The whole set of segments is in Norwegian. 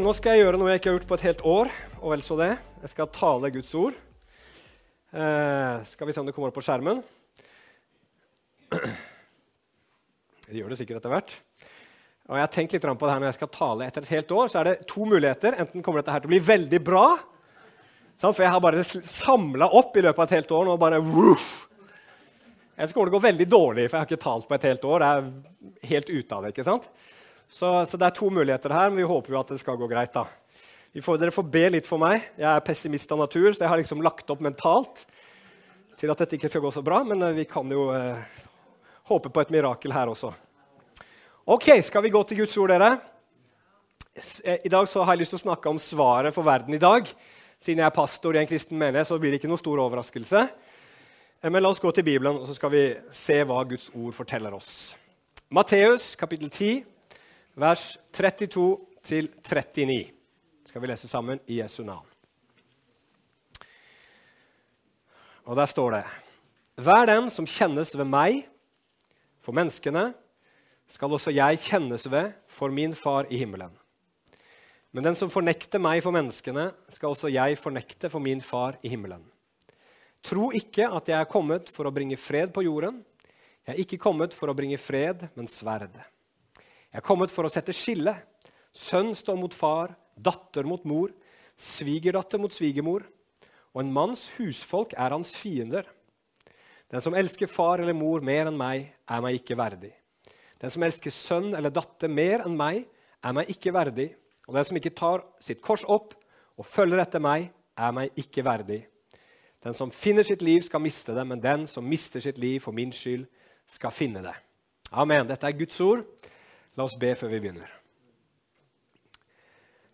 Nå skal jeg gjøre noe jeg ikke har gjort på et helt år. og vel så det. Jeg skal tale Guds ord. Eh, skal vi se om det kommer opp på skjermen. Det gjør det sikkert etter hvert. Og jeg har tenkt litt på det her Når jeg skal tale etter et helt år, så er det to muligheter. Enten kommer dette her til å bli veldig bra, for jeg har bare samla opp i løpet av et helt år. nå bare woof. Eller så kommer det å gå veldig dårlig, for jeg har ikke talt på et helt år. Det er helt ute av det, ikke sant? Så, så, det er to muligheter her, men vi håper jo at det skal gå greit. da. Får, dere får be litt for meg. Jeg er pessimist av natur, så jeg har liksom lagt opp mentalt til at dette ikke skal gå så bra, men eh, vi kan jo eh, håpe på et mirakel her også. Ok, Skal vi gå til Guds ord, dere? Eh, I dag så har jeg lyst til å snakke om svaret for verden i dag. Siden jeg er pastor i en kristen menighet, så blir det ikke noen stor overraskelse. Eh, men la oss gå til Bibelen, og så skal vi se hva Guds ord forteller oss. Matteus kapittel 10, vers 32 til 39. Skal vi lese sammen i Jesu navn. Og der står det Hver den som kjennes ved meg, for menneskene, skal også jeg kjennes ved for min far i himmelen. Men den som fornekter meg for menneskene, skal også jeg fornekte for min far i himmelen. Tro ikke at jeg er kommet for å bringe fred på jorden. Jeg er ikke kommet for å bringe fred, men sverd. Jeg er kommet for å sette skille. Sønn står mot far, datter mot mor, svigerdatter mot svigermor. Og en manns husfolk er hans fiender. Den som elsker far eller mor mer enn meg, er meg ikke verdig. Den som elsker sønn eller datter mer enn meg, er meg ikke verdig. Og den som ikke tar sitt kors opp og følger etter meg, er meg ikke verdig. Den som finner sitt liv, skal miste det, men den som mister sitt liv for min skyld, skal finne det. Amen. Dette er Guds ord. La oss be før vi begynner.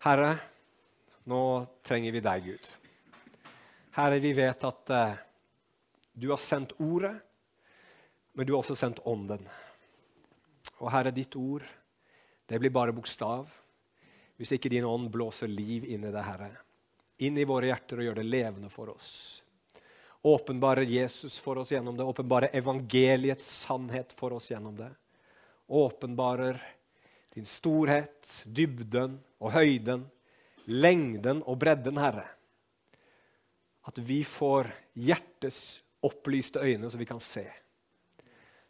Herre, nå trenger vi deg, Gud. Herre, vi vet at eh, du har sendt ordet, men du har også sendt ånden. Og Herre, ditt ord, det blir bare bokstav hvis ikke din ånd blåser liv inn i det, Herre. Inn i våre hjerter og gjør det levende for oss. Åpenbare Jesus for oss gjennom det, åpenbare evangeliets sannhet for oss gjennom det åpenbarer din storhet, dybden og høyden, lengden og bredden, Herre. At vi får hjertets opplyste øyne, så vi kan se.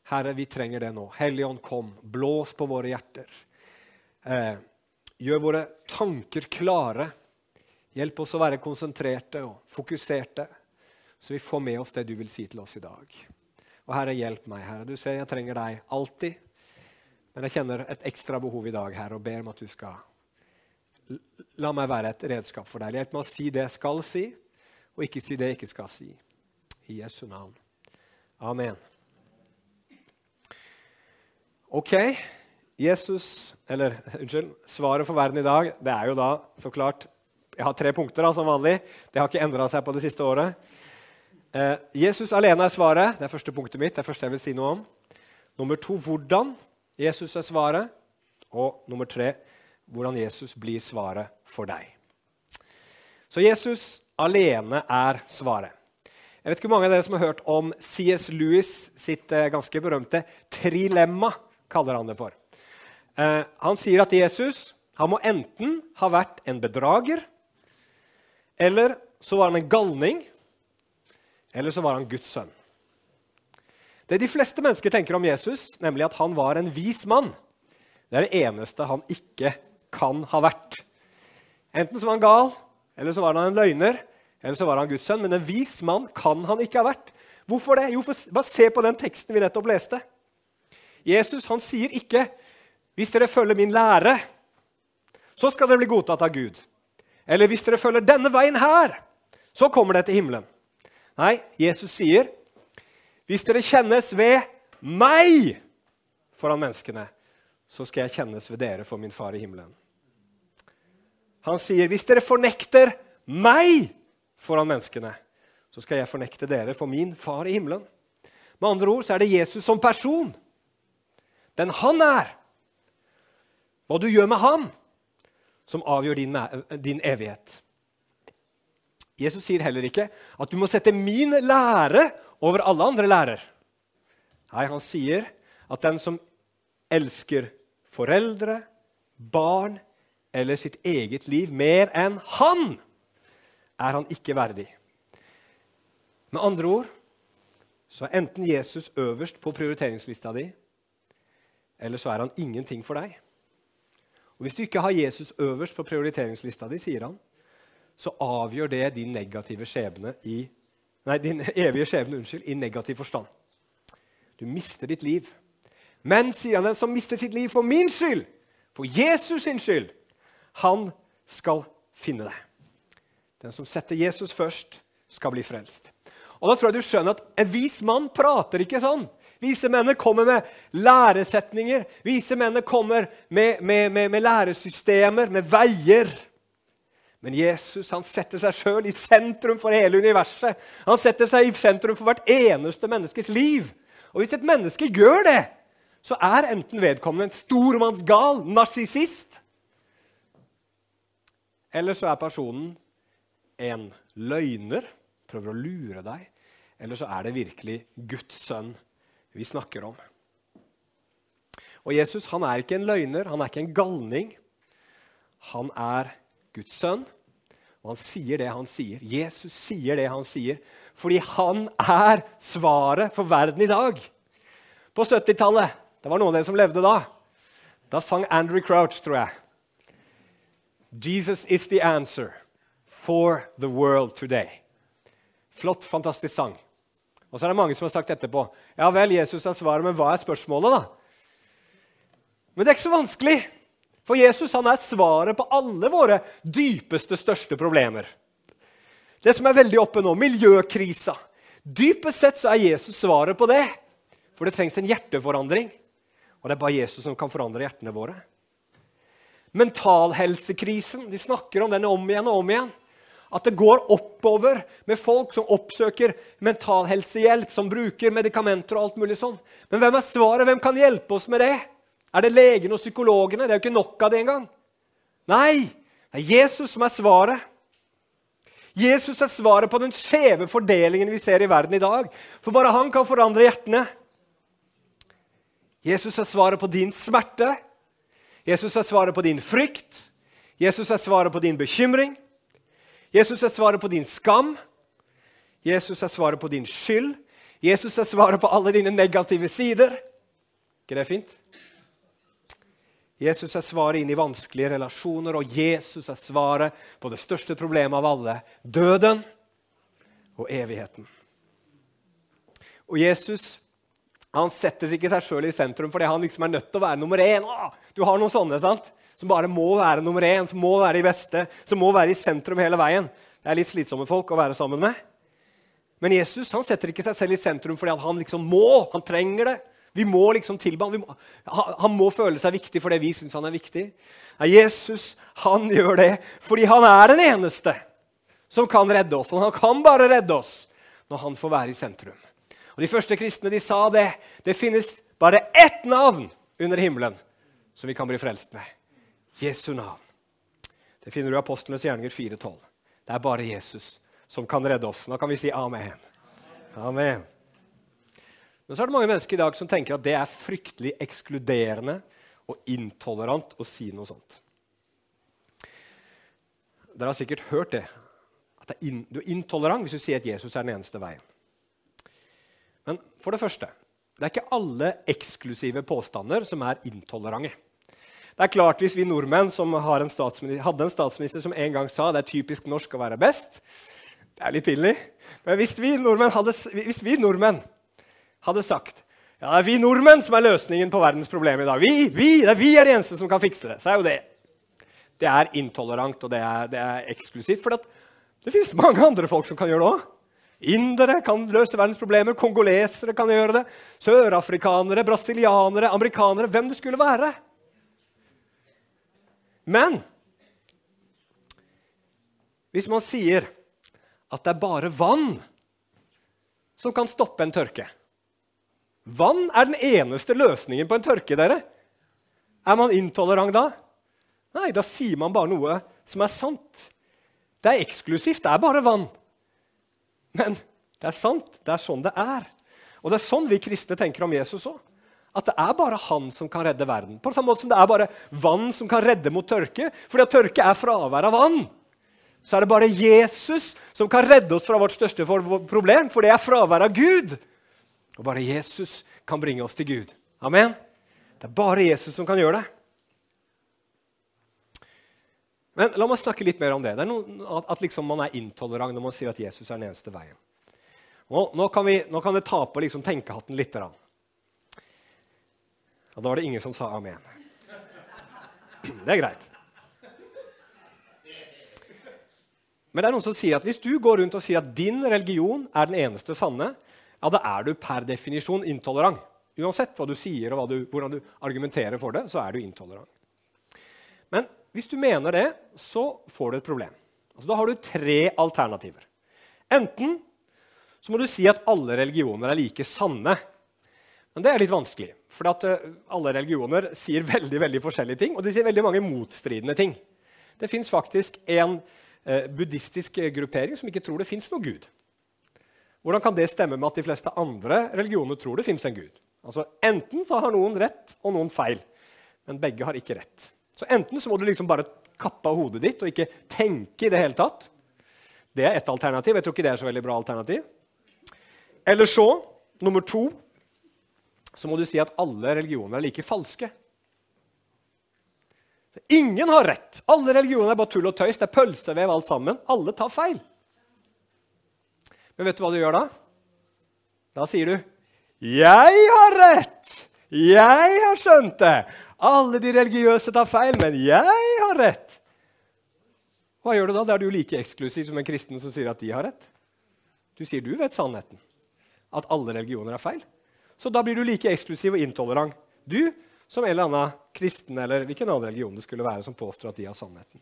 Herre, vi trenger det nå. Helligånd, kom. Blås på våre hjerter. Eh, gjør våre tanker klare. Hjelp oss å være konsentrerte og fokuserte, så vi får med oss det du vil si til oss i dag. Og Herre, hjelp meg, Herre. Du ser jeg trenger deg alltid. Men jeg kjenner et ekstra behov i dag her og ber om at du skal la meg være et redskap for deg. Hjelp meg å si det jeg skal si, og ikke si det jeg ikke skal si. I Jesu navn. Amen. Ok. Jesus, eller unnskyld, Svaret for verden i dag det er jo da så klart Jeg har tre punkter da, som vanlig. Det har ikke endra seg på det siste året. Eh, Jesus alene er svaret. Det er første punktet mitt. det er første jeg vil si noe om. Nummer to hvordan Jesus er svaret. Og nummer tre hvordan Jesus blir svaret for deg. Så Jesus alene er svaret. Jeg vet ikke hvor mange av dere som har hørt om C.S. Lewis sitt eh, ganske berømte trilemma, kaller han det for. Eh, han sier at Jesus han må enten ha vært en bedrager, eller så var han en galning, eller så var han Guds sønn. Det de fleste mennesker tenker om Jesus, nemlig at han var en vis mann, det er det eneste han ikke kan ha vært. Enten så var han gal, eller så var han en løgner, eller så var han Guds sønn. Men en vis mann kan han ikke ha vært. Hvorfor det? Jo, for, bare se på den teksten vi nettopp leste. Jesus han sier ikke 'Hvis dere følger min lære, så skal dere bli godtatt av Gud.' Eller 'Hvis dere følger denne veien her, så kommer dere til himmelen.' Nei, Jesus sier hvis dere kjennes ved meg foran menneskene, så skal jeg kjennes ved dere for min far i himmelen. Han sier, hvis dere fornekter meg foran menneskene, så skal jeg fornekte dere for min far i himmelen. Med andre ord så er det Jesus som person, den han er, hva du gjør med han, som avgjør din, din evighet. Jesus sier heller ikke at du må sette min lære over alle andre lærer. Nei, han sier at den som elsker foreldre, barn, eller sitt eget liv mer enn han, er han ikke verdig. Med andre ord så er enten Jesus øverst på prioriteringslista di, eller så er han ingenting for deg. Og Hvis du ikke har Jesus øverst på prioriteringslista di, sier han, så avgjør det din negative skjebne i Nei, din evige skjebne unnskyld, i negativ forstand. Du mister ditt liv. Men, sier han, den som mister sitt liv for min skyld, for Jesus sin skyld, han skal finne det. Den som setter Jesus først, skal bli frelst. Og da tror jeg du skjønner at En vis mann prater ikke sånn. Vise mennene kommer med læresetninger. Vise mennene kommer med, med, med, med, læresystemer, med veier. Men Jesus han setter seg sjøl i sentrum for hele universet. Han setter seg i sentrum for hvert eneste menneskes liv. Og hvis et menneske gjør det, så er enten vedkommende en stormannsgal narsissist, eller så er personen en løgner, prøver å lure deg, eller så er det virkelig Guds sønn vi snakker om. Og Jesus han er ikke en løgner, han er ikke en galning. Han er Guds sønn, og han sier det han sier. Jesus sier det han sier, fordi han er svaret for verden i dag. På 70-tallet Det var noen av dere som levde da. Da sang Andrew Crouch, tror jeg. Jesus is the answer for the world today. Flott, fantastisk sang. Og så er det mange som har sagt etterpå ja vel, Jesus er svaret, men hva er spørsmålet, da? Men det er ikke så vanskelig. For Jesus han er svaret på alle våre dypeste, største problemer. Det som er veldig oppe nå, miljøkrisa. Dypest sett så er Jesus svaret på det. For det trengs en hjerteforandring. Og det er bare Jesus som kan forandre hjertene våre. Mentalhelsekrisen. Vi snakker om den om igjen og om igjen. At det går oppover med folk som oppsøker mentalhelsehjelp, som bruker medikamenter og alt mulig sånn. Men hvem er svaret? Hvem kan hjelpe oss med det? Er det legene og psykologene? Det er jo ikke nok av det engang. Nei, det er Jesus som er svaret. Jesus er svaret på den skjeve fordelingen vi ser i verden i dag. For bare han kan forandre hjertene. Jesus er svaret på din smerte. Jesus er svaret på din frykt. Jesus er svaret på din bekymring. Jesus er svaret på din skam. Jesus er svaret på din skyld. Jesus er svaret på alle dine negative sider. ikke det er fint? Jesus er svaret inn i vanskelige relasjoner, og Jesus er svaret på det største problemet av alle døden og evigheten. Og Jesus han setter ikke seg sjøl i sentrum fordi han liksom er nødt til å være nummer én. du har noen sånne, sant? som bare må være nummer én, som må være de beste, som må være i sentrum hele veien. Det er litt slitsomme folk å være sammen med. Men Jesus han setter ikke seg selv i sentrum fordi han liksom må. Han trenger det. Vi må liksom tilbe ham. Må, han må føle seg viktig fordi vi syns han er viktig. Nei, Jesus han gjør det fordi han er den eneste som kan redde oss. Og han kan bare redde oss når han får være i sentrum. Og De første kristne de sa det. Det finnes bare ett navn under himmelen som vi kan bli frelst med. Jesu navn. Det finner du i Apostlenes gjerninger 4.12. Det er bare Jesus som kan redde oss. Nå kan vi si amen. Amen. Men så er det mange mennesker i dag som tenker at det er fryktelig ekskluderende og intolerant å si noe sånt. Dere har sikkert hørt det. At det er in, du er intolerant hvis du sier at Jesus er den eneste veien. Men for det første det er ikke alle eksklusive påstander som er intolerante. Det er klart, Hvis vi nordmenn som en hadde en statsminister som en gang sa det er typisk norsk å være best Det er litt pinlig. Men hvis vi nordmenn hadde, vi nordmenn hadde sagt ja, det er vi nordmenn som er løsningen på verdens problem i dag. Vi, vi, det er vi er de eneste som kan fikse det. Så er jo det det er intolerant og det er, det er eksklusivt. For det fins mange andre folk som kan gjøre det òg. Indere kan løse verdens problemer, kongolesere kan gjøre det, sørafrikanere, brasilianere, amerikanere Hvem det skulle være. Men hvis man sier at det er bare vann som kan stoppe en tørke Vann er den eneste løsningen på en tørke, dere. Er man intolerant da? Nei, da sier man bare noe som er sant. Det er eksklusivt. Det er bare vann. Men det er sant. Det er sånn det er. Og det er sånn vi kristne tenker om Jesus òg. At det er bare han som kan redde verden. På samme måte som det er bare vann som kan redde mot tørke. Fordi at tørke er fravær av vann. Så er det bare Jesus som kan redde oss fra vårt største problem, for det er fravær av Gud. Og bare Jesus kan bringe oss til Gud. Amen. Det er bare Jesus som kan gjøre det. Men la meg snakke litt mer om det. Det er noe, At liksom man er intolerant når man sier at Jesus er den eneste veien. Nå, nå, kan, vi, nå kan, det ta på liksom tenkehatten litt. Da. Og da var det ingen som sa amen. Det er greit. Men det er noen som sier at hvis du går rundt og sier at din religion er den eneste sanne, ja, da er du per definisjon intolerant. Uansett hva du sier og du, hvordan du argumenterer for det, så er du intolerant. Men hvis du mener det, så får du et problem. Altså, da har du tre alternativer. Enten så må du si at alle religioner er like sanne. Men det er litt vanskelig. For uh, alle religioner sier veldig veldig forskjellige ting, og de sier veldig mange motstridende ting. Det fins faktisk en eh, buddhistisk gruppering som ikke tror det fins noe Gud. Hvordan kan det stemme med at de fleste andre religioner tror det fins en Gud? Altså, Enten så har noen rett og noen feil, men begge har ikke rett. Så Enten så må du liksom bare kappe av hodet ditt og ikke tenke i det hele tatt. Det er ett alternativ. Jeg tror ikke det er så veldig bra alternativ. Eller så, nummer to, så må du si at alle religioner er like falske. Ingen har rett. Alle religioner er bare tull og tøys. Det er pølsevev alt sammen. Alle tar feil. Men vet du hva du gjør da? Da sier du 'Jeg har rett! Jeg har skjønt det!' Alle de religiøse tar feil, men jeg har rett. Hva gjør du da? Da er du like eksklusiv som en kristen som sier at de har rett. Du sier du vet sannheten. At alle religioner er feil. Så da blir du like eksklusiv og intolerant. Du som en eller annen kristen eller hvilken annen religion det skulle være som påstår at de har sannheten.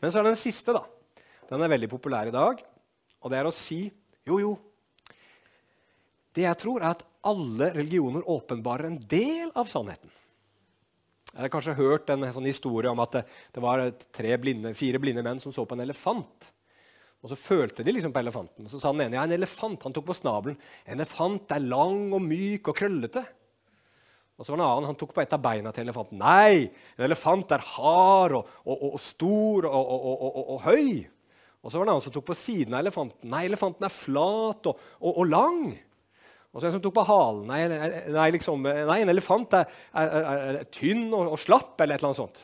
Men så er det den siste. da. Den er veldig populær i dag. Og det er å si jo, jo. Det jeg tror, er at alle religioner åpenbarer en del av sannheten. Jeg har kanskje hørt en sånn historie om at det, det var blinde, fire blinde menn som så på en elefant. Og Så følte de liksom på elefanten. Og Så sa den ene ja, en elefant. Han tok på snabelen. En elefant er lang og myk og krøllete. Og så var det en annen, Han tok på et av beina til elefanten. Nei, en elefant er hard og, og, og stor og, og, høy. Og så var det en som tok på siden av elefanten. Nei, elefanten er flat og, lang. Og så en som tok på halen. Nei, nei, liksom, nei en elefant er, er, er, er tynn og, og, slapp, eller et eller annet sånt.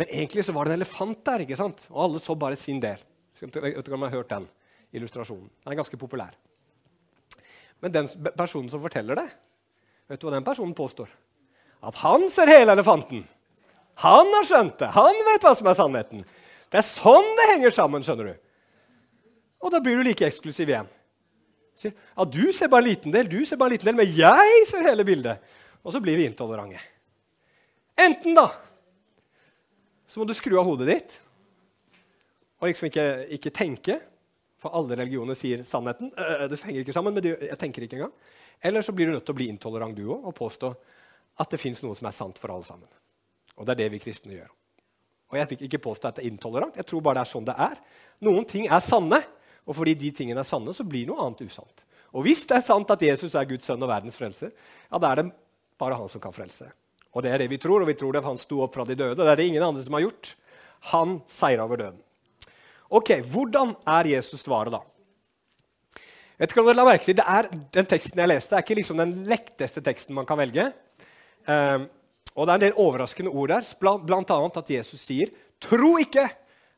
Men egentlig så var det en elefant der, ikke sant? og alle så bare sin del. Vet ikke om jeg har hørt den illustrasjonen. Den er ganske populær. Men den personen som forteller det, vet du hva den personen påstår? At han ser hele elefanten. Han har skjønt det. Han vet hva som er sannheten. Det er sånn det henger sammen. skjønner du. Og da blir du like eksklusiv igjen. Sier, ja, du ser bare en liten del, du ser bare en liten del, men jeg ser hele bildet. Og så blir vi intolerante. Enten da så må du skru av hodet ditt og liksom ikke, ikke tenke, for alle religioner sier sannheten. Øh, det henger ikke sammen, men jeg tenker ikke engang. Eller så blir du nødt til å bli intolerant du òg og påstå at det fins noe som er sant for alle sammen. Og det er det vi kristne gjør. Og jeg vil ikke påstå at det er intolerant. Jeg tror bare det er sånn det er. Noen ting er sanne, og fordi de tingene er sanne, så blir noe annet usant. Og hvis det er sant at Jesus er Guds sønn og verdens frelser, ja, da er det bare han som kan frelse. Og det er det vi tror, og vi tror det at han sto opp fra de døde. Det er det ingen andre som har gjort. Han seira over døden. Ok, Hvordan er Jesus svaret, da? Vet ikke om dere la merke til, det er Den teksten jeg leste, er ikke liksom den lekteste teksten man kan velge. Um, og Det er en del overraskende ord der, bl.a. at Jesus sier, 'Tro ikke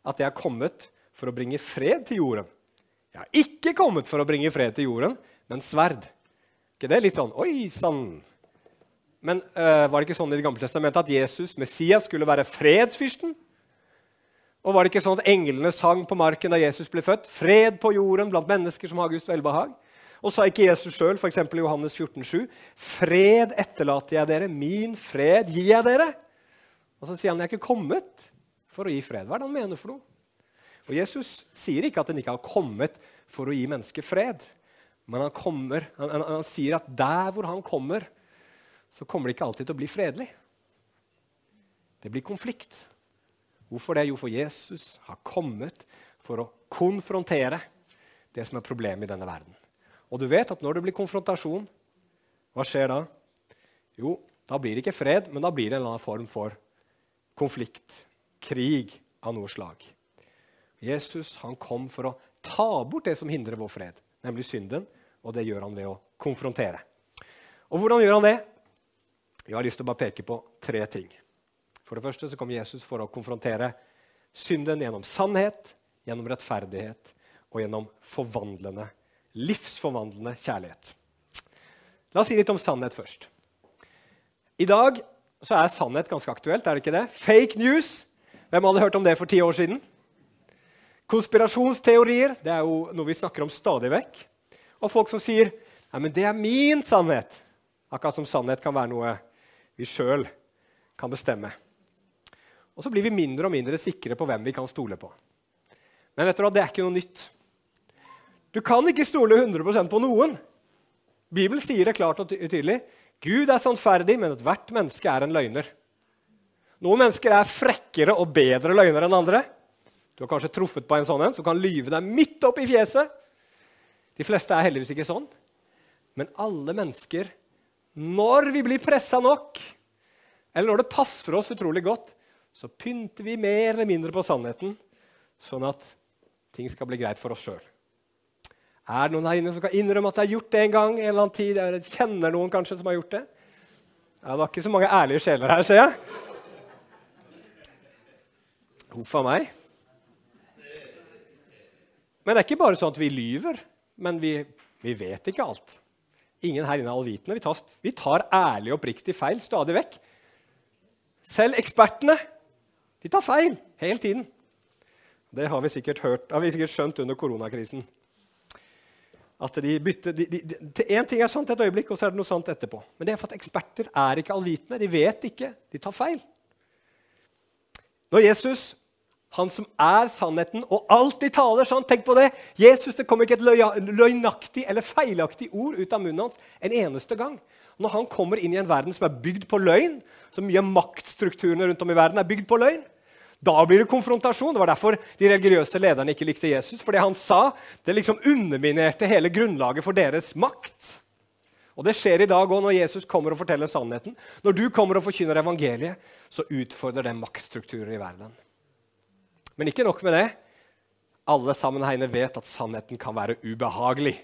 at jeg er kommet for å bringe fred til jorden.' Jeg har ikke kommet for å bringe fred til jorden, men sverd. ikke det litt sånn Oi sann! Men øh, var det ikke sånn i Det gamle testamentet at Jesus, Messias, skulle være fredsfyrsten? Og var det ikke sånn at englene sang på marken da Jesus ble født? Fred på jorden blant mennesker som har Guds velbehag. Og sa ikke Jesus sjøl, f.eks. i Johannes 14, 14,7.: Fred etterlater jeg dere, min fred gir jeg dere. Og så sier han jeg er ikke kommet for å gi fred. Hva er det han mener for noe? Og Jesus sier ikke at han ikke har kommet for å gi mennesker fred. Men han, kommer, han, han, han sier at der hvor han kommer, så kommer det ikke alltid til å bli fredelig. Det blir konflikt. Hvorfor det? Jo, for Jesus har kommet for å konfrontere det som er problemet i denne verden. Og du vet at når det blir konfrontasjon, hva skjer da? Jo, da blir det ikke fred, men da blir det en eller annen form for konflikt, krig av noe slag. Jesus han kom for å ta bort det som hindrer vår fred, nemlig synden, og det gjør han ved å konfrontere. Og hvordan gjør han det? Jeg har lyst til å bare peke på tre ting. For det første så kom Jesus for å konfrontere synden gjennom sannhet, gjennom rettferdighet og gjennom forvandlende, livsforvandlende kjærlighet. La oss si litt om sannhet først. I dag så er sannhet ganske aktuelt. er det ikke det? Fake news. Hvem hadde hørt om det for ti år siden? Konspirasjonsteorier det er jo noe vi snakker om stadig vekk. Og folk som sier Nei, men det er min sannhet. Akkurat som sannhet kan være noe vi sjøl kan bestemme. Og så blir vi mindre og mindre sikre på hvem vi kan stole på. Men vet du hva, det er ikke noe nytt. Du kan ikke stole 100% på noen. Bibelen sier det klart og tydelig. Gud er sannferdig, men ethvert menneske er en løgner. Noen mennesker er frekkere og bedre løgnere enn andre. Du har kanskje truffet på en sånn en som kan lyve deg midt opp i fjeset. De fleste er heldigvis ikke sånn. Men alle mennesker, når vi blir pressa nok, eller når det passer oss utrolig godt, så pynter vi mer eller mindre på sannheten, sånn at ting skal bli greit for oss sjøl. Er det noen her inne som kan innrømme at de har gjort det en gang? en eller annen tid? Jeg kjenner noen kanskje som har gjort det? Ja, det var ikke så mange ærlige sjeler her, ser jeg. Huff a meg. Men det er ikke bare sånn at vi lyver, men vi, vi vet ikke alt. Ingen her inne er allvitende. Vi tar, vi tar ærlig og oppriktig feil stadig vekk. Selv ekspertene de tar feil hele tiden. Det har vi sikkert, hørt, har vi sikkert skjønt under koronakrisen. At de bytter, de, de, de, Én ting er sant et øyeblikk, og så er det noe sant etterpå. Men det er for at eksperter er ikke allvitende. De vet ikke. De tar feil. Når Jesus, han som er sannheten og alltid taler sånn, tenk på det Jesus, Det kommer ikke et løgnaktig eller feilaktig ord ut av munnen hans en eneste gang. Når han kommer inn i en verden som er bygd på løgn, så mye av maktstrukturene rundt om i verden er bygd på løgn, da blir det konfrontasjon. Det var derfor de religiøse lederne ikke likte Jesus. For det han sa, det liksom underminerte hele grunnlaget for deres makt. Og Det skjer i dag òg når Jesus kommer og forteller sannheten. Når du kommer og forkynner evangeliet, så utfordrer det maktstrukturer i verden. Men ikke nok med det. Alle sammen her vet at sannheten kan være ubehagelig.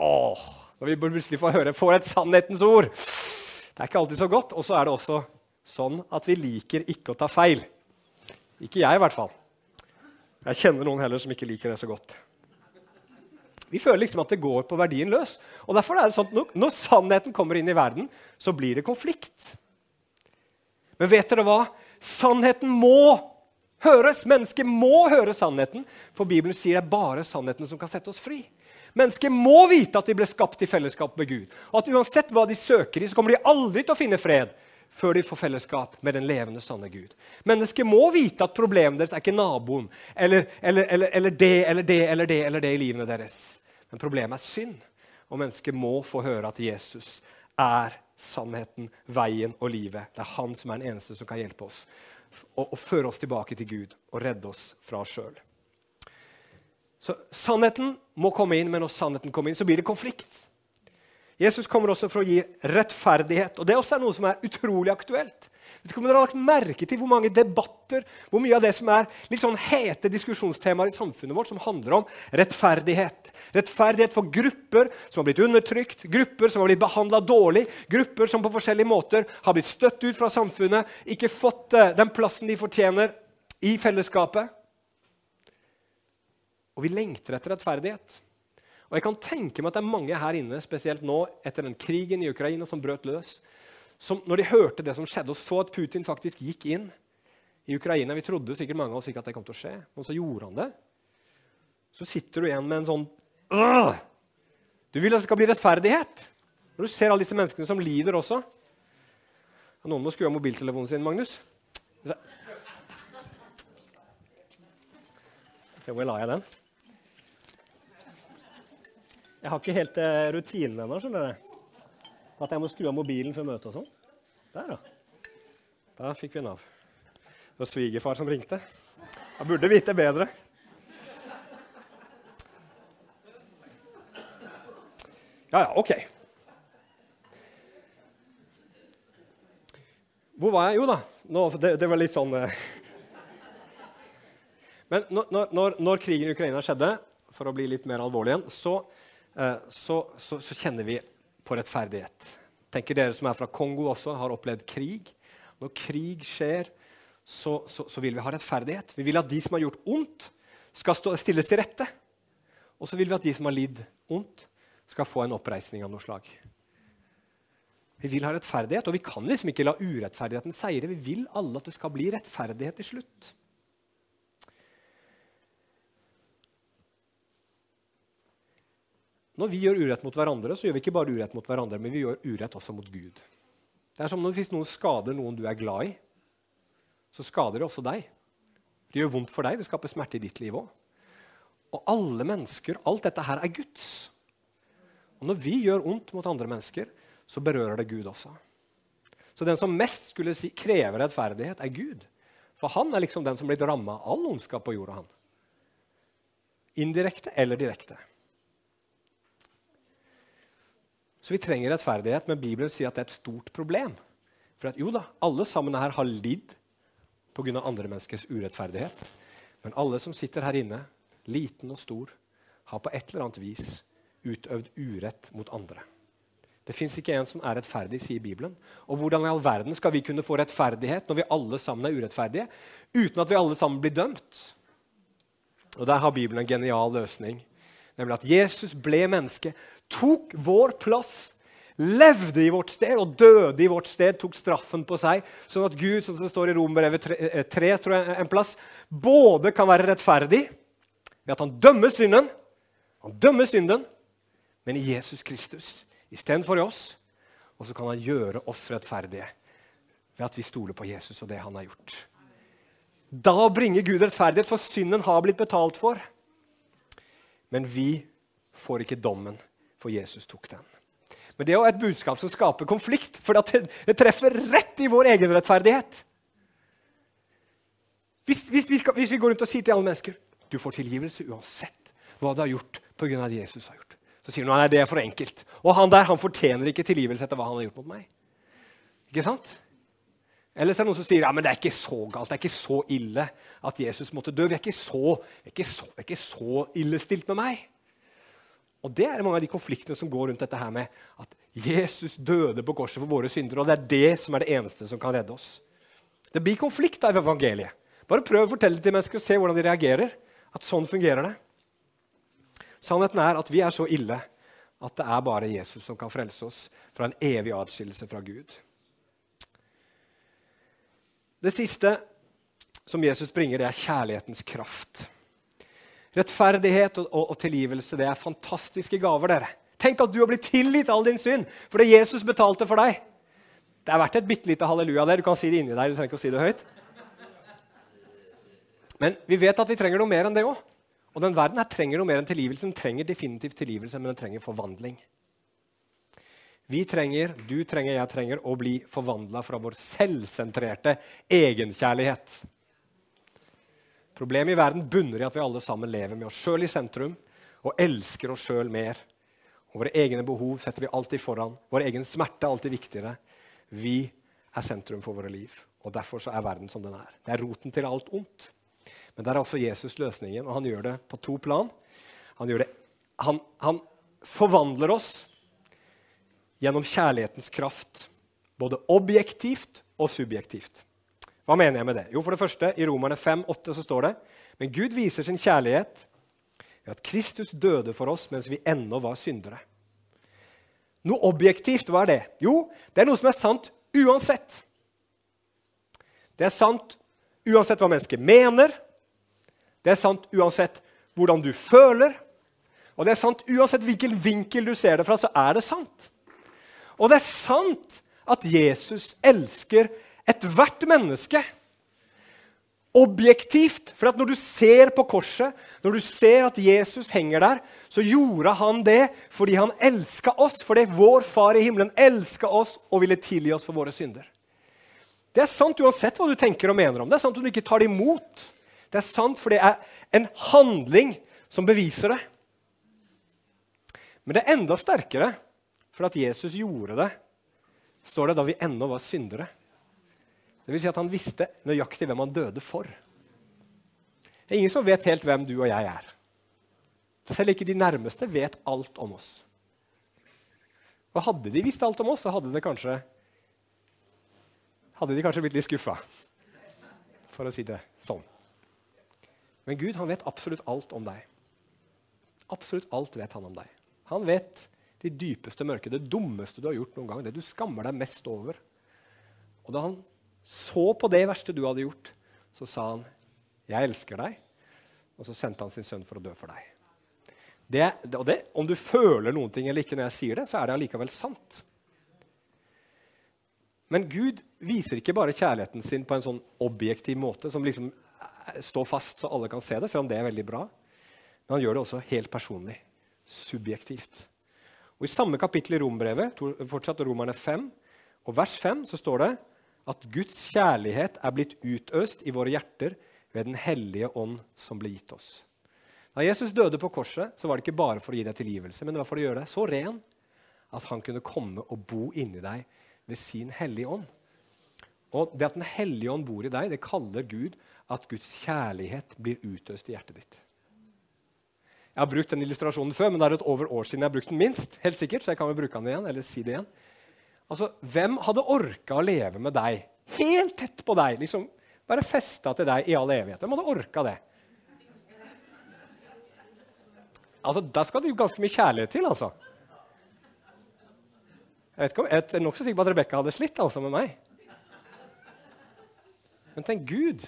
Åh, Når vi plutselig får høre får et sannhetens ord. Det er ikke alltid så godt. Og så er det også sånn at vi liker ikke å ta feil. Ikke jeg, i hvert fall. Jeg kjenner noen heller som ikke liker det så godt. Vi føler liksom at det går på verdien løs. Og derfor er det sånn at Når sannheten kommer inn i verden, så blir det konflikt. Men vet dere hva? Sannheten må høres. Mennesket må høre sannheten, for Bibelen sier det er bare sannheten som kan sette oss fri. Mennesker må vite at de ble skapt i fellesskap med Gud. Og at uansett hva de søker i, så kommer de aldri til å finne fred før de får fellesskap med den levende, sanne Gud. Mennesker må vite at problemet deres er ikke naboen eller, eller, eller, eller, det eller det eller det eller det i livene deres. Men problemet er synd. Og mennesker må få høre at Jesus er sannheten, veien og livet. Det er han som er den eneste som kan hjelpe oss og, og føre oss tilbake til Gud og redde oss fra oss sjøl. Så sannheten må komme inn, men når sannheten kommer inn, så blir det konflikt. Jesus kommer også for å gi rettferdighet. og Det også er noe som er utrolig aktuelt. Vet ikke om dere har lagt merke til hvor mange debatter, hvor mye av det som er litt sånn hete diskusjonstemaer i samfunnet vårt, som handler om rettferdighet. Rettferdighet for grupper som har blitt undertrykt, grupper som har blitt behandla dårlig, grupper som på forskjellige måter har blitt støtt ut fra samfunnet, ikke fått eh, den plassen de fortjener i fellesskapet. Og vi lengter etter rettferdighet. Og jeg kan tenke meg at det er mange her inne, spesielt nå etter den krigen i Ukraina som brøt løs, som når de hørte det som skjedde, og så at Putin faktisk gikk inn i Ukraina Vi trodde sikkert mange av oss ikke at det kom til å skje, men så gjorde han det. Så sitter du igjen med en sånn øh! Du vil at det skal bli rettferdighet. Når du ser alle disse menneskene som lider også. Noen må skru av mobiltelefonen sin, Magnus. Se hvor la jeg den. Jeg har ikke helt uh, rutinen ennå. skjønner du. At jeg må skru av mobilen før møtet og sånn. Der, ja. Da fikk vi en av. Det var svigerfar som ringte. Jeg burde vite bedre. Ja, ja, OK. hvor var jeg? Jo da, nå, det, det, var litt sånn eh. Men når, når, når, krigen i Ukraina skjedde, for å bli litt mer alvorlig igjen, så, eh, så, så, så kjenner vi på rettferdighet. Tenker Dere som er fra Kongo også, har opplevd krig. Når krig skjer, så, vil vi ha rettferdighet. Vi vil at de som har gjort ondt, skal stå, stilles til rette. Og så vil vi at de som har lidd ondt, skal få en oppreisning av noe slag. Vi vil ha rettferdighet, og vi kan liksom ikke la urettferdigheten seire. Vi vil alle at det skal bli rettferdighet til slutt. Når vi gjør urett mot hverandre, så gjør vi ikke bare urett mot hverandre, men vi gjør urett også mot Gud. Det er som når Hvis noen skader noen du er glad i, så skader det også deg. Det gjør vondt for deg, det skaper smerte i ditt liv òg. Og alle mennesker, alt dette her er Guds. Og når vi gjør ondt mot andre mennesker, så berører det Gud også. Så den som mest skulle si, krever rettferdighet, er Gud. For han er liksom den som blitt ramma av all ondskap på jorda. han. Indirekte eller direkte. Så vi trenger rettferdighet, men Bibelen sier at det er et stort problem. For at jo da, alle sammen her har lidd pga. andre menneskers urettferdighet. Men alle som sitter her inne, liten og stor, har på et eller annet vis utøvd urett mot andre. Det fins ikke en som er rettferdig, sier Bibelen. Og hvordan i all verden skal vi kunne få rettferdighet når vi alle sammen er urettferdige, uten at vi alle sammen blir dømt? Og Der har Bibelen en genial løsning, nemlig at Jesus ble menneske, tok vår plass, levde i vårt sted og døde i vårt sted, tok straffen på seg, sånn at Gud, som det står i Romerbrevet 3, 3 tror jeg, en plass, både kan være rettferdig ved at han dømmer synden, han dømmer synden, men i Jesus Kristus istedenfor i oss. Og så kan han gjøre oss rettferdige ved at vi stoler på Jesus og det han har gjort. Da bringer Gud rettferdighet, for synden har blitt betalt for. Men vi får ikke dommen, for Jesus tok den. Men det er jo et budskap som skaper konflikt, for det, treffer rett i vår egen rettferdighet. Hvis, hvis, vi hvis, vi går rundt og sier til alle mennesker du får tilgivelse uansett hva du har gjort pga. det Jesus har gjort, så sier du at det er for enkelt. Og han der han fortjener ikke tilgivelse etter hva han har gjort mot meg. Ikke sant? Eller så er det noen som sier ja, men det er ikke så galt, det er ikke så ille at Jesus måtte dø. Vi er ikke så, er ikke så, er ikke så illestilt med meg. Og Det er mange av de konfliktene som går rundt dette her med at Jesus døde på korset for våre syndere, og det er det som er det eneste som kan redde oss. Det blir konflikt av evangeliet. Bare prøv å fortelle det til mennesker og se hvordan de reagerer. At sånn fungerer det. Sannheten er at vi er så ille at det er bare Jesus som kan frelse oss fra en evig adskillelse fra Gud. Det siste som Jesus bringer, det er kjærlighetens kraft. Rettferdighet og, og, og tilgivelse det er fantastiske gaver. dere. Tenk at du har blitt tilgitt all din synd fordi Jesus betalte for deg. Det er verdt et bitte lite halleluja der. Du kan si det inni deg. du trenger ikke å si det høyt. Men vi vet at vi trenger noe mer enn det òg. Og den verden her trenger noe mer enn tilgivelse. Den trenger definitivt tilgivelse, men den trenger forvandling. Vi trenger, du trenger, jeg trenger å bli forvandla fra vår selvsentrerte egenkjærlighet. Problemet i verden bunner i at vi alle sammen lever med oss sjøl i sentrum og elsker oss sjøl mer. Og våre egne behov setter vi alltid foran. Vår egen smerte er alltid viktigere. Vi er sentrum for våre liv. Og Derfor er verden som den er. Det er roten til alt ondt. Men der er altså Jesus løsningen, og han gjør det på to plan. Han, det, han, han forvandler oss gjennom kjærlighetens kraft, både objektivt og subjektivt. Hva mener jeg med det? Jo, for det første, I Romerne 5, 8 så står det men Gud viser sin kjærlighet ved at Kristus døde for oss mens vi ennå var syndere. Noe objektivt, hva er det? Jo, det er noe som er sant uansett. Det er sant uansett hva mennesket mener, det er sant uansett hvordan du føler. Og det er sant uansett hvilken vinkel du ser det fra, så er det sant. Og det er sant at Jesus elsker ethvert menneske. Objektivt. For når du ser på korset, når du ser at Jesus henger der, så gjorde han det fordi han elska oss. Fordi vår Far i himmelen elska oss og ville tilgi oss for våre synder. Det er sant uansett hva du tenker og mener om. Det er sant om du ikke tar det imot. Det er sant, for det er en handling som beviser det. Men det er enda sterkere for at Jesus gjorde det, står det da vi ennå var syndere. Det vil si at han visste nøyaktig hvem han døde for. Det er ingen som vet helt hvem du og jeg er. Selv ikke de nærmeste vet alt om oss. Og hadde de visst alt om oss, så hadde, kanskje, hadde de kanskje blitt litt skuffa. For å si det sånn. Men Gud han vet absolutt alt om deg. Absolutt alt vet han om deg. Han vet de dypeste mørke, det dummeste du har gjort noen gang, det du skammer deg mest over. Og da han så på det verste du hadde gjort, så sa han, 'Jeg elsker deg.' Og så sendte han sin sønn for å dø for deg. Det, og det, om du føler noen ting eller ikke når jeg sier det, så er det allikevel sant. Men Gud viser ikke bare kjærligheten sin på en sånn objektiv måte som liksom står fast så alle kan se det, selv om det er veldig bra. Men han gjør det også helt personlig. Subjektivt. Og I samme kapittel i Rombrevet, fortsatt Romerne 5, og vers 5, så står det at Guds kjærlighet er blitt utøst i våre hjerter ved Den hellige ånd som ble gitt oss. Da Jesus døde på korset, så var det ikke bare for å gi deg tilgivelse, men det var for å gjøre deg så ren at han kunne komme og bo inni deg ved sin hellige ånd. Og Det at Den hellige ånd bor i deg, det kaller Gud at Guds kjærlighet blir utøst i hjertet ditt. Jeg har brukt den illustrasjonen før, men det er et over år siden jeg har brukt den minst. helt sikkert, så jeg kan vel bruke den igjen, eller si det igjen. Altså, Hvem hadde orka å leve med deg, helt tett på deg, liksom, bare festa til deg i all evighet? Hvem hadde orka det? Altså, Da skal det jo ganske mye kjærlighet til, altså. Jeg, vet ikke om, jeg er nokså sikker på at Rebekka hadde slitt altså, med meg. Men tenk Gud.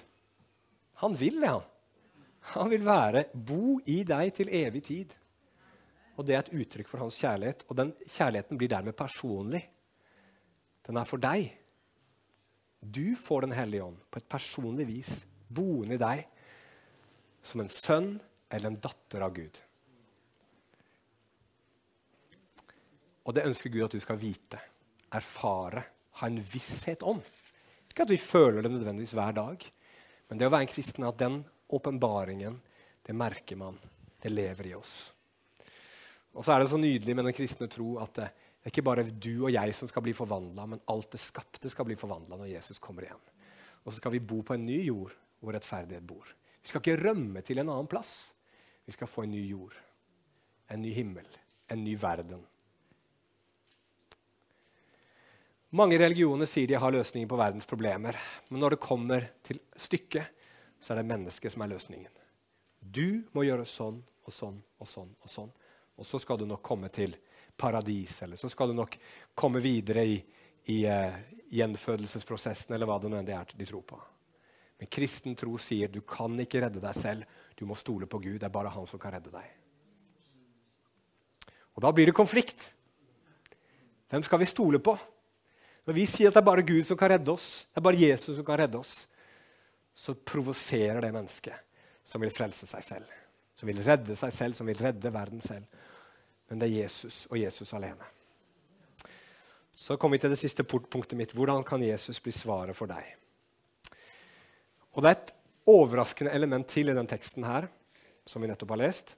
Han vil det, han. Han vil være, bo i deg til evig tid. Og Det er et uttrykk for hans kjærlighet. Og den kjærligheten blir dermed personlig. Den er for deg. Du får Den hellige ånd på et personlig vis boende i deg som en sønn eller en datter av Gud. Og det ønsker Gud at du skal vite, erfare, ha en visshet om. Ikke at vi føler det nødvendigvis hver dag, men det å være en kristen er at den åpenbaringen, det merker man. Det lever i oss. Og så er det så nydelig med den kristne tro at det, er ikke bare du og jeg som skal bli forvandla, men alt det skapte skal bli forvandla når Jesus kommer igjen. Og så skal vi bo på en ny jord hvor rettferdighet bor. Vi skal ikke rømme til en annen plass. Vi skal få en ny jord, en ny himmel, en ny verden. Mange religioner sier de har løsninger på verdens problemer. Men når det kommer til stykket, så er det mennesket som er løsningen. Du må gjøre sånn og sånn og sånn og sånn. Og så skal du nok komme til paradis, eller så skal du nok komme videre i, i uh, gjenfødelsesprosessen, eller hva det nå er de tror på. Men kristen tro sier du kan ikke redde deg selv. Du må stole på Gud. Det er bare han som kan redde deg. Og da blir det konflikt. Hvem skal vi stole på? Når vi sier at det er bare Gud som kan redde oss, det er bare Jesus som kan redde oss, så provoserer det mennesket som vil frelse seg selv. Som vil redde seg selv, som vil redde verden selv. Men det er Jesus og Jesus alene. Så kommer vi til det siste punktet mitt. Hvordan kan Jesus bli svaret for deg? Og Det er et overraskende element til i den teksten her, som vi nettopp har lest.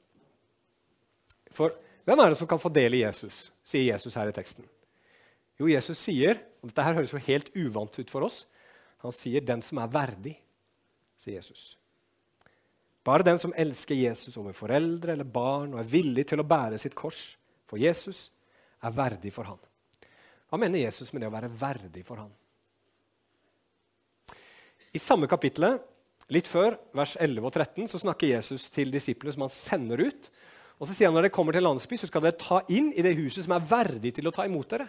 For hvem er det som kan få del i Jesus, sier Jesus her i teksten. Jo, Jesus sier og Dette her høres jo helt uvant ut for oss. Han sier 'den som er verdig', sier Jesus. Bare den som elsker Jesus over foreldre eller barn og er villig til å bære sitt kors for Jesus, er verdig for han. Hva mener Jesus med det å være verdig for han? I samme kapittel, litt før, vers 11 og 13, så snakker Jesus til disiplene som han sender ut. Og så sier han når dere kommer til landsby, så skal dere ta inn i det huset som er verdig til å ta imot dere.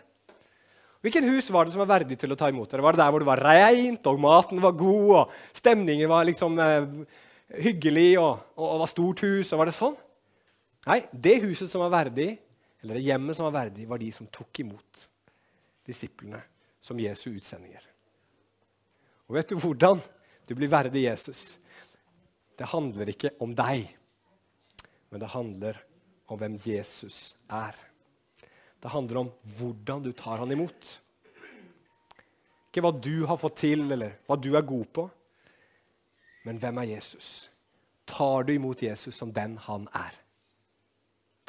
Hvilken hus var det som var verdig til å ta imot dere? Var det der hvor det var reint, og maten var god, og stemningen var liksom eh, hyggelig, og, og, og var stort hus? og var det sånn? Nei, det huset som var verdig, eller det hjemmet som var verdig, var de som tok imot disiplene som Jesu utsendinger. Og vet du hvordan du blir verdig Jesus? Det handler ikke om deg, men det handler om hvem Jesus er. Det handler om hvordan du tar han imot. Ikke hva du har fått til, eller hva du er god på, men hvem er Jesus? Tar du imot Jesus som den han er?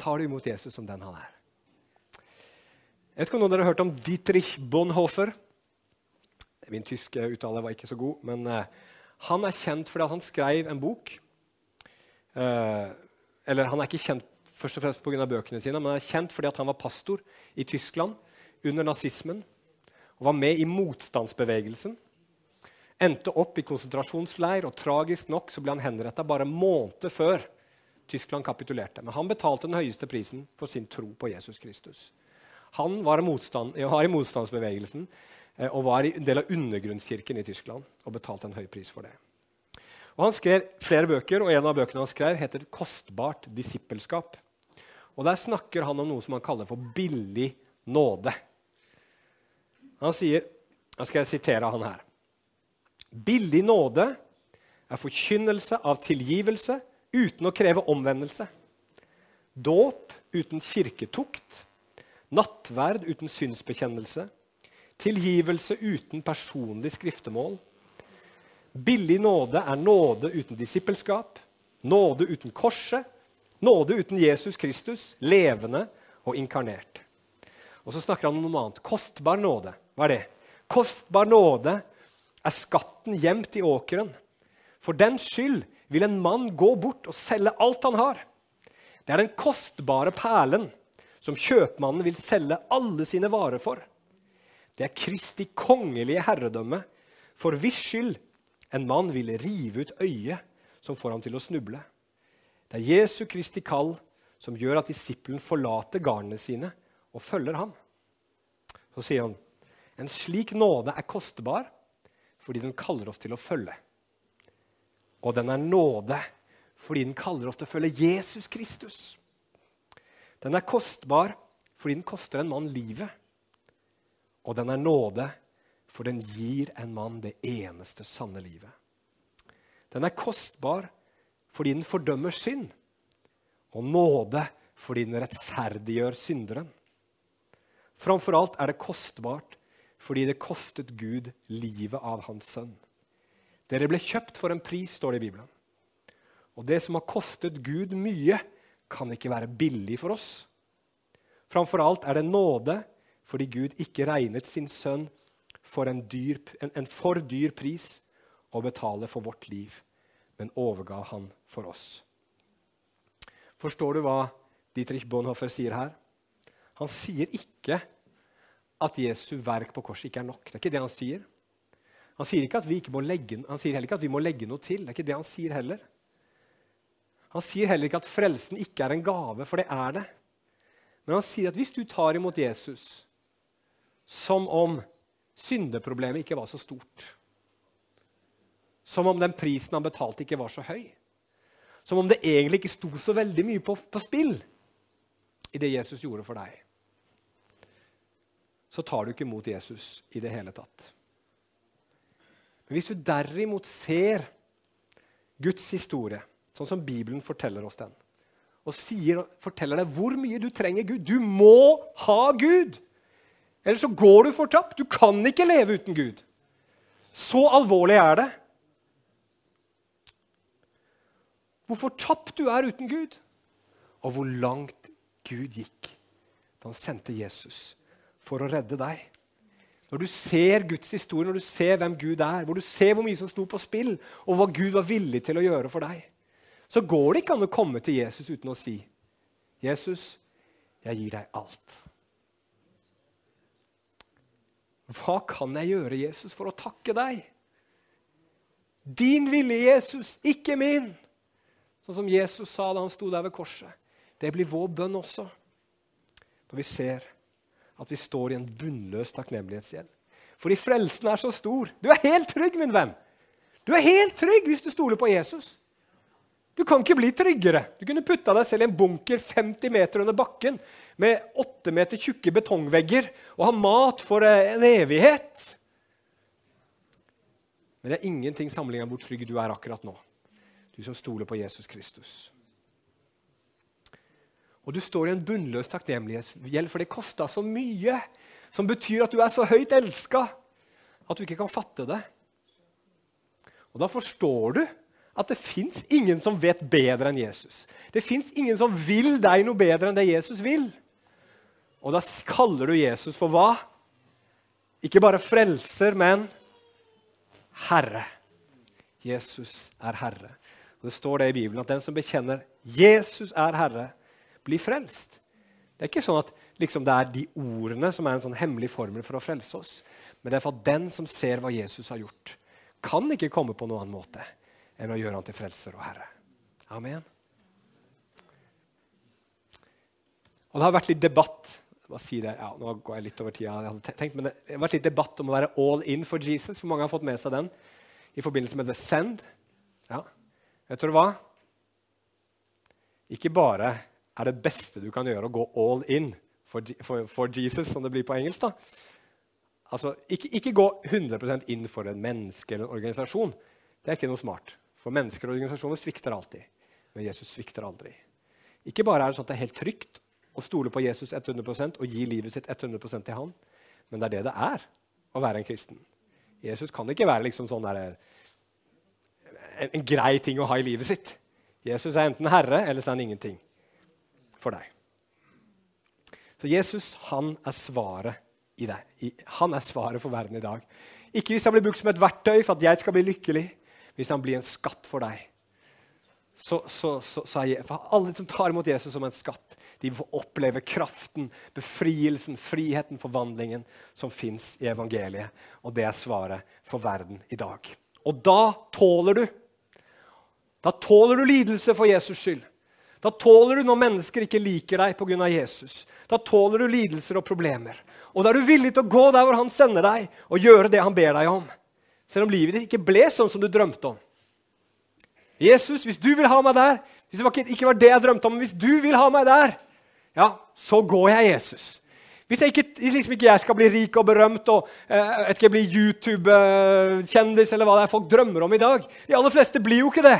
Tar du imot Jesus som den han er? Jeg vet ikke om noen av dere har hørt om Dietrich Bonhoeffer. Min tyske uttale var ikke så god, men uh, han er kjent fordi han skrev en bok. Uh, eller han er ikke kjent først og fremst pga. bøkene sine, men han er kjent fordi han var pastor i Tyskland under nazismen og var med i motstandsbevegelsen. Endte opp i konsentrasjonsleir, og tragisk nok så ble han henretta bare måneder før Tyskland kapitulerte. Men han betalte den høyeste prisen for sin tro på Jesus Kristus. Han var, motstand, var i motstandsbevegelsen eh, og var en del av undergrunnskirken i Tyskland og betalte en høy pris for det. Og Han skrev flere bøker, og en av bøkene han skrev, heter 'Kostbart disippelskap'. Og Der snakker han om noe som han kaller for billig nåde. Han sier, Da skal jeg sitere han her. Billig nåde er forkynnelse av tilgivelse uten å kreve omvendelse. Dåp uten kirketukt. Nattverd uten synsbekjennelse. Tilgivelse uten personlig skriftemål. Billig nåde er nåde uten disippelskap. Nåde uten korset. Nåde uten Jesus Kristus, levende og inkarnert. Og så snakker han om noe annet. Kostbar nåde. Hva er det? Kostbar nåde er skatten gjemt i åkeren. For den skyld vil en mann gå bort og selge alt han har. Det er den kostbare perlen som kjøpmannen vil selge alle sine varer for. Det er Kristi kongelige herredømme, for hvis skyld en mann vil rive ut øyet som får ham til å snuble. Det er Jesu Kristi kall som gjør at disippelen forlater garnene sine og følger ham. Så sier han en slik nåde er kostbar fordi den kaller oss til å følge. Og den er nåde fordi den kaller oss til å følge Jesus Kristus. Den er kostbar fordi den koster en mann livet. Og den er nåde, for den gir en mann det eneste sanne livet. Den er kostbar fordi den fordømmer synd, og nåde fordi den rettferdiggjør synderen. Framfor alt er det kostbart fordi det kostet Gud livet av hans sønn. Dere ble kjøpt for en pris, står det i Bibelen. Og det som har kostet Gud mye, kan ikke være billig for oss. Framfor alt er det nåde fordi Gud ikke regnet sin sønn for en, dyr, en, en for dyr pris å betale for vårt liv, men overga han for oss. Forstår du hva Dietrich Bonhoeffer sier her? Han sier ikke at Jesu verk på korset ikke er nok. Det er ikke det han sier. Han sier, legge, han sier, heller ikke at vi må legge noe til. Det er ikke det han sier heller. Han sier heller ikke at frelsen ikke er en gave, for det er det. Men han sier at hvis du tar imot Jesus som om syndeproblemet ikke var så stort, som om den prisen han betalte, ikke var så høy, som om det egentlig ikke sto så veldig mye på, på spill i det Jesus gjorde for deg, så tar du ikke imot Jesus i det hele tatt. Men hvis du derimot ser Guds historie, sånn som Bibelen forteller oss den, og sier, forteller deg hvor mye du trenger Gud Du må ha Gud! Ellers så går du fortapt. Du kan ikke leve uten Gud. Så alvorlig er det. Hvor fortapt du er uten Gud, og hvor langt Gud gikk da han sendte Jesus for å redde deg. Når du ser Guds historie, når du ser hvem Gud er, hvor du ser hvor mye som sto på spill, og hva Gud var villig til å gjøre for deg, så går det ikke an å komme til Jesus uten å si, 'Jesus, jeg gir deg alt'. Hva kan jeg gjøre, Jesus, for å takke deg? Din vilje, Jesus, ikke min. Sånn som Jesus sa da han sto der ved korset. Det blir vår bønn også. Når vi ser at vi står i en bunnløs takknemlighetsgjeld. Fordi frelsen er så stor. Du er helt trygg, min venn. Du er helt trygg hvis du stoler på Jesus. Du kan ikke bli tryggere. Du kunne putta deg selv i en bunker 50 meter under bakken med 8 meter tjukke betongvegger og ha mat for eh, en evighet. Men det er ingenting sammenlignet med hvor trygg du er akkurat nå. Du som stoler på Jesus Kristus. Og du står i en bunnløs takknemlighetsgjeld, for det kosta så mye. Som betyr at du er så høyt elska at du ikke kan fatte det. Og da forstår du at det fins ingen som vet bedre enn Jesus. Det fins ingen som vil deg noe bedre enn det Jesus vil. Og da kaller du Jesus for hva? Ikke bare frelser, men Herre. Jesus er Herre. Det står det i Bibelen at den som bekjenner Jesus er Herre, blir frelst. Det er ikke sånn at liksom, det er de ordene som er en sånn hemmelig formel for å frelse oss. Men det er for at den som ser hva Jesus har gjort, kan ikke komme på noen annen måte enn å gjøre han til frelser og herre. Amen. Og Det har vært litt debatt si det, ja, nå går jeg litt over tida, jeg hadde tenkt, men det har vært litt debatt om å være all in for Jesus. For mange har fått med seg den i forbindelse med The Send. Ja. Vet dere hva? Ikke bare er det beste du kan gjøre, å gå all in for, for, for Jesus, som det blir på engelsk. da. Altså, ikke, ikke, gå 100 inn for en menneske eller en organisasjon. Det er ikke noe smart. For mennesker og organisasjoner svikter alltid. Men Jesus svikter aldri. Ikke bare er det sånn at det er helt trygt å stole på Jesus 100 og gi livet sitt 100 til han, men det er det det er å være en kristen. Jesus kan ikke være liksom sånn der, en, en grei ting å ha i livet sitt. Jesus er enten herre, eller så er han ingenting for deg. Så Jesus han er svaret i deg. Han er svaret for verden i dag. Ikke hvis han blir brukt som et verktøy for at jeg skal bli lykkelig, hvis han blir en skatt for deg. Så, så, så, så er, for Alle som tar imot Jesus som en skatt, de får oppleve kraften, befrielsen, friheten, forvandlingen som fins i evangeliet. Og det er svaret for verden i dag. Og da tåler du. Da tåler du lidelse for Jesus skyld. Da tåler du når mennesker ikke liker deg pga. Jesus. Da tåler du lidelser og problemer. Og da er du villig til å gå der hvor han sender deg, og gjøre det han ber deg om. Selv om livet ditt ikke ble sånn som du drømte om. Jesus, hvis du vil ha meg der, hvis det ikke var det jeg drømte om, men hvis du vil ha meg der, ja, så går jeg Jesus. Hvis jeg ikke, liksom ikke jeg skal bli rik og berømt og eh, ikke bli YouTube-kjendis eller hva det er folk drømmer om i dag De aller fleste blir jo ikke det.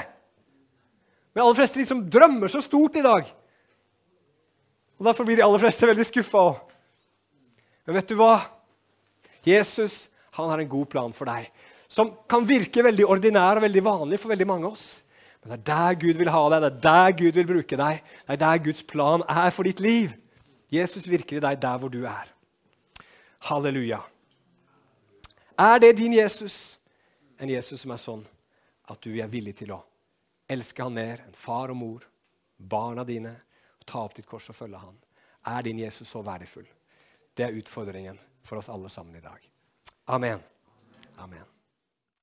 Men aller fleste liksom drømmer så stort i dag. Og Derfor blir de aller fleste veldig skuffa òg. Men vet du hva? Jesus han har en god plan for deg, som kan virke veldig ordinær og veldig vanlig for veldig mange av oss. Men det er der Gud vil ha deg, det er der Gud vil bruke deg. Det er der Guds plan er for ditt liv. Jesus virker i deg der hvor du er. Halleluja. Er det din Jesus? En Jesus som er sånn at du er villig til å elske han mer enn far og mor, barna dine, og ta opp ditt kors og følge han? Er din Jesus så verdifull? Det er utfordringen for oss alle sammen i dag. Amen. Amen.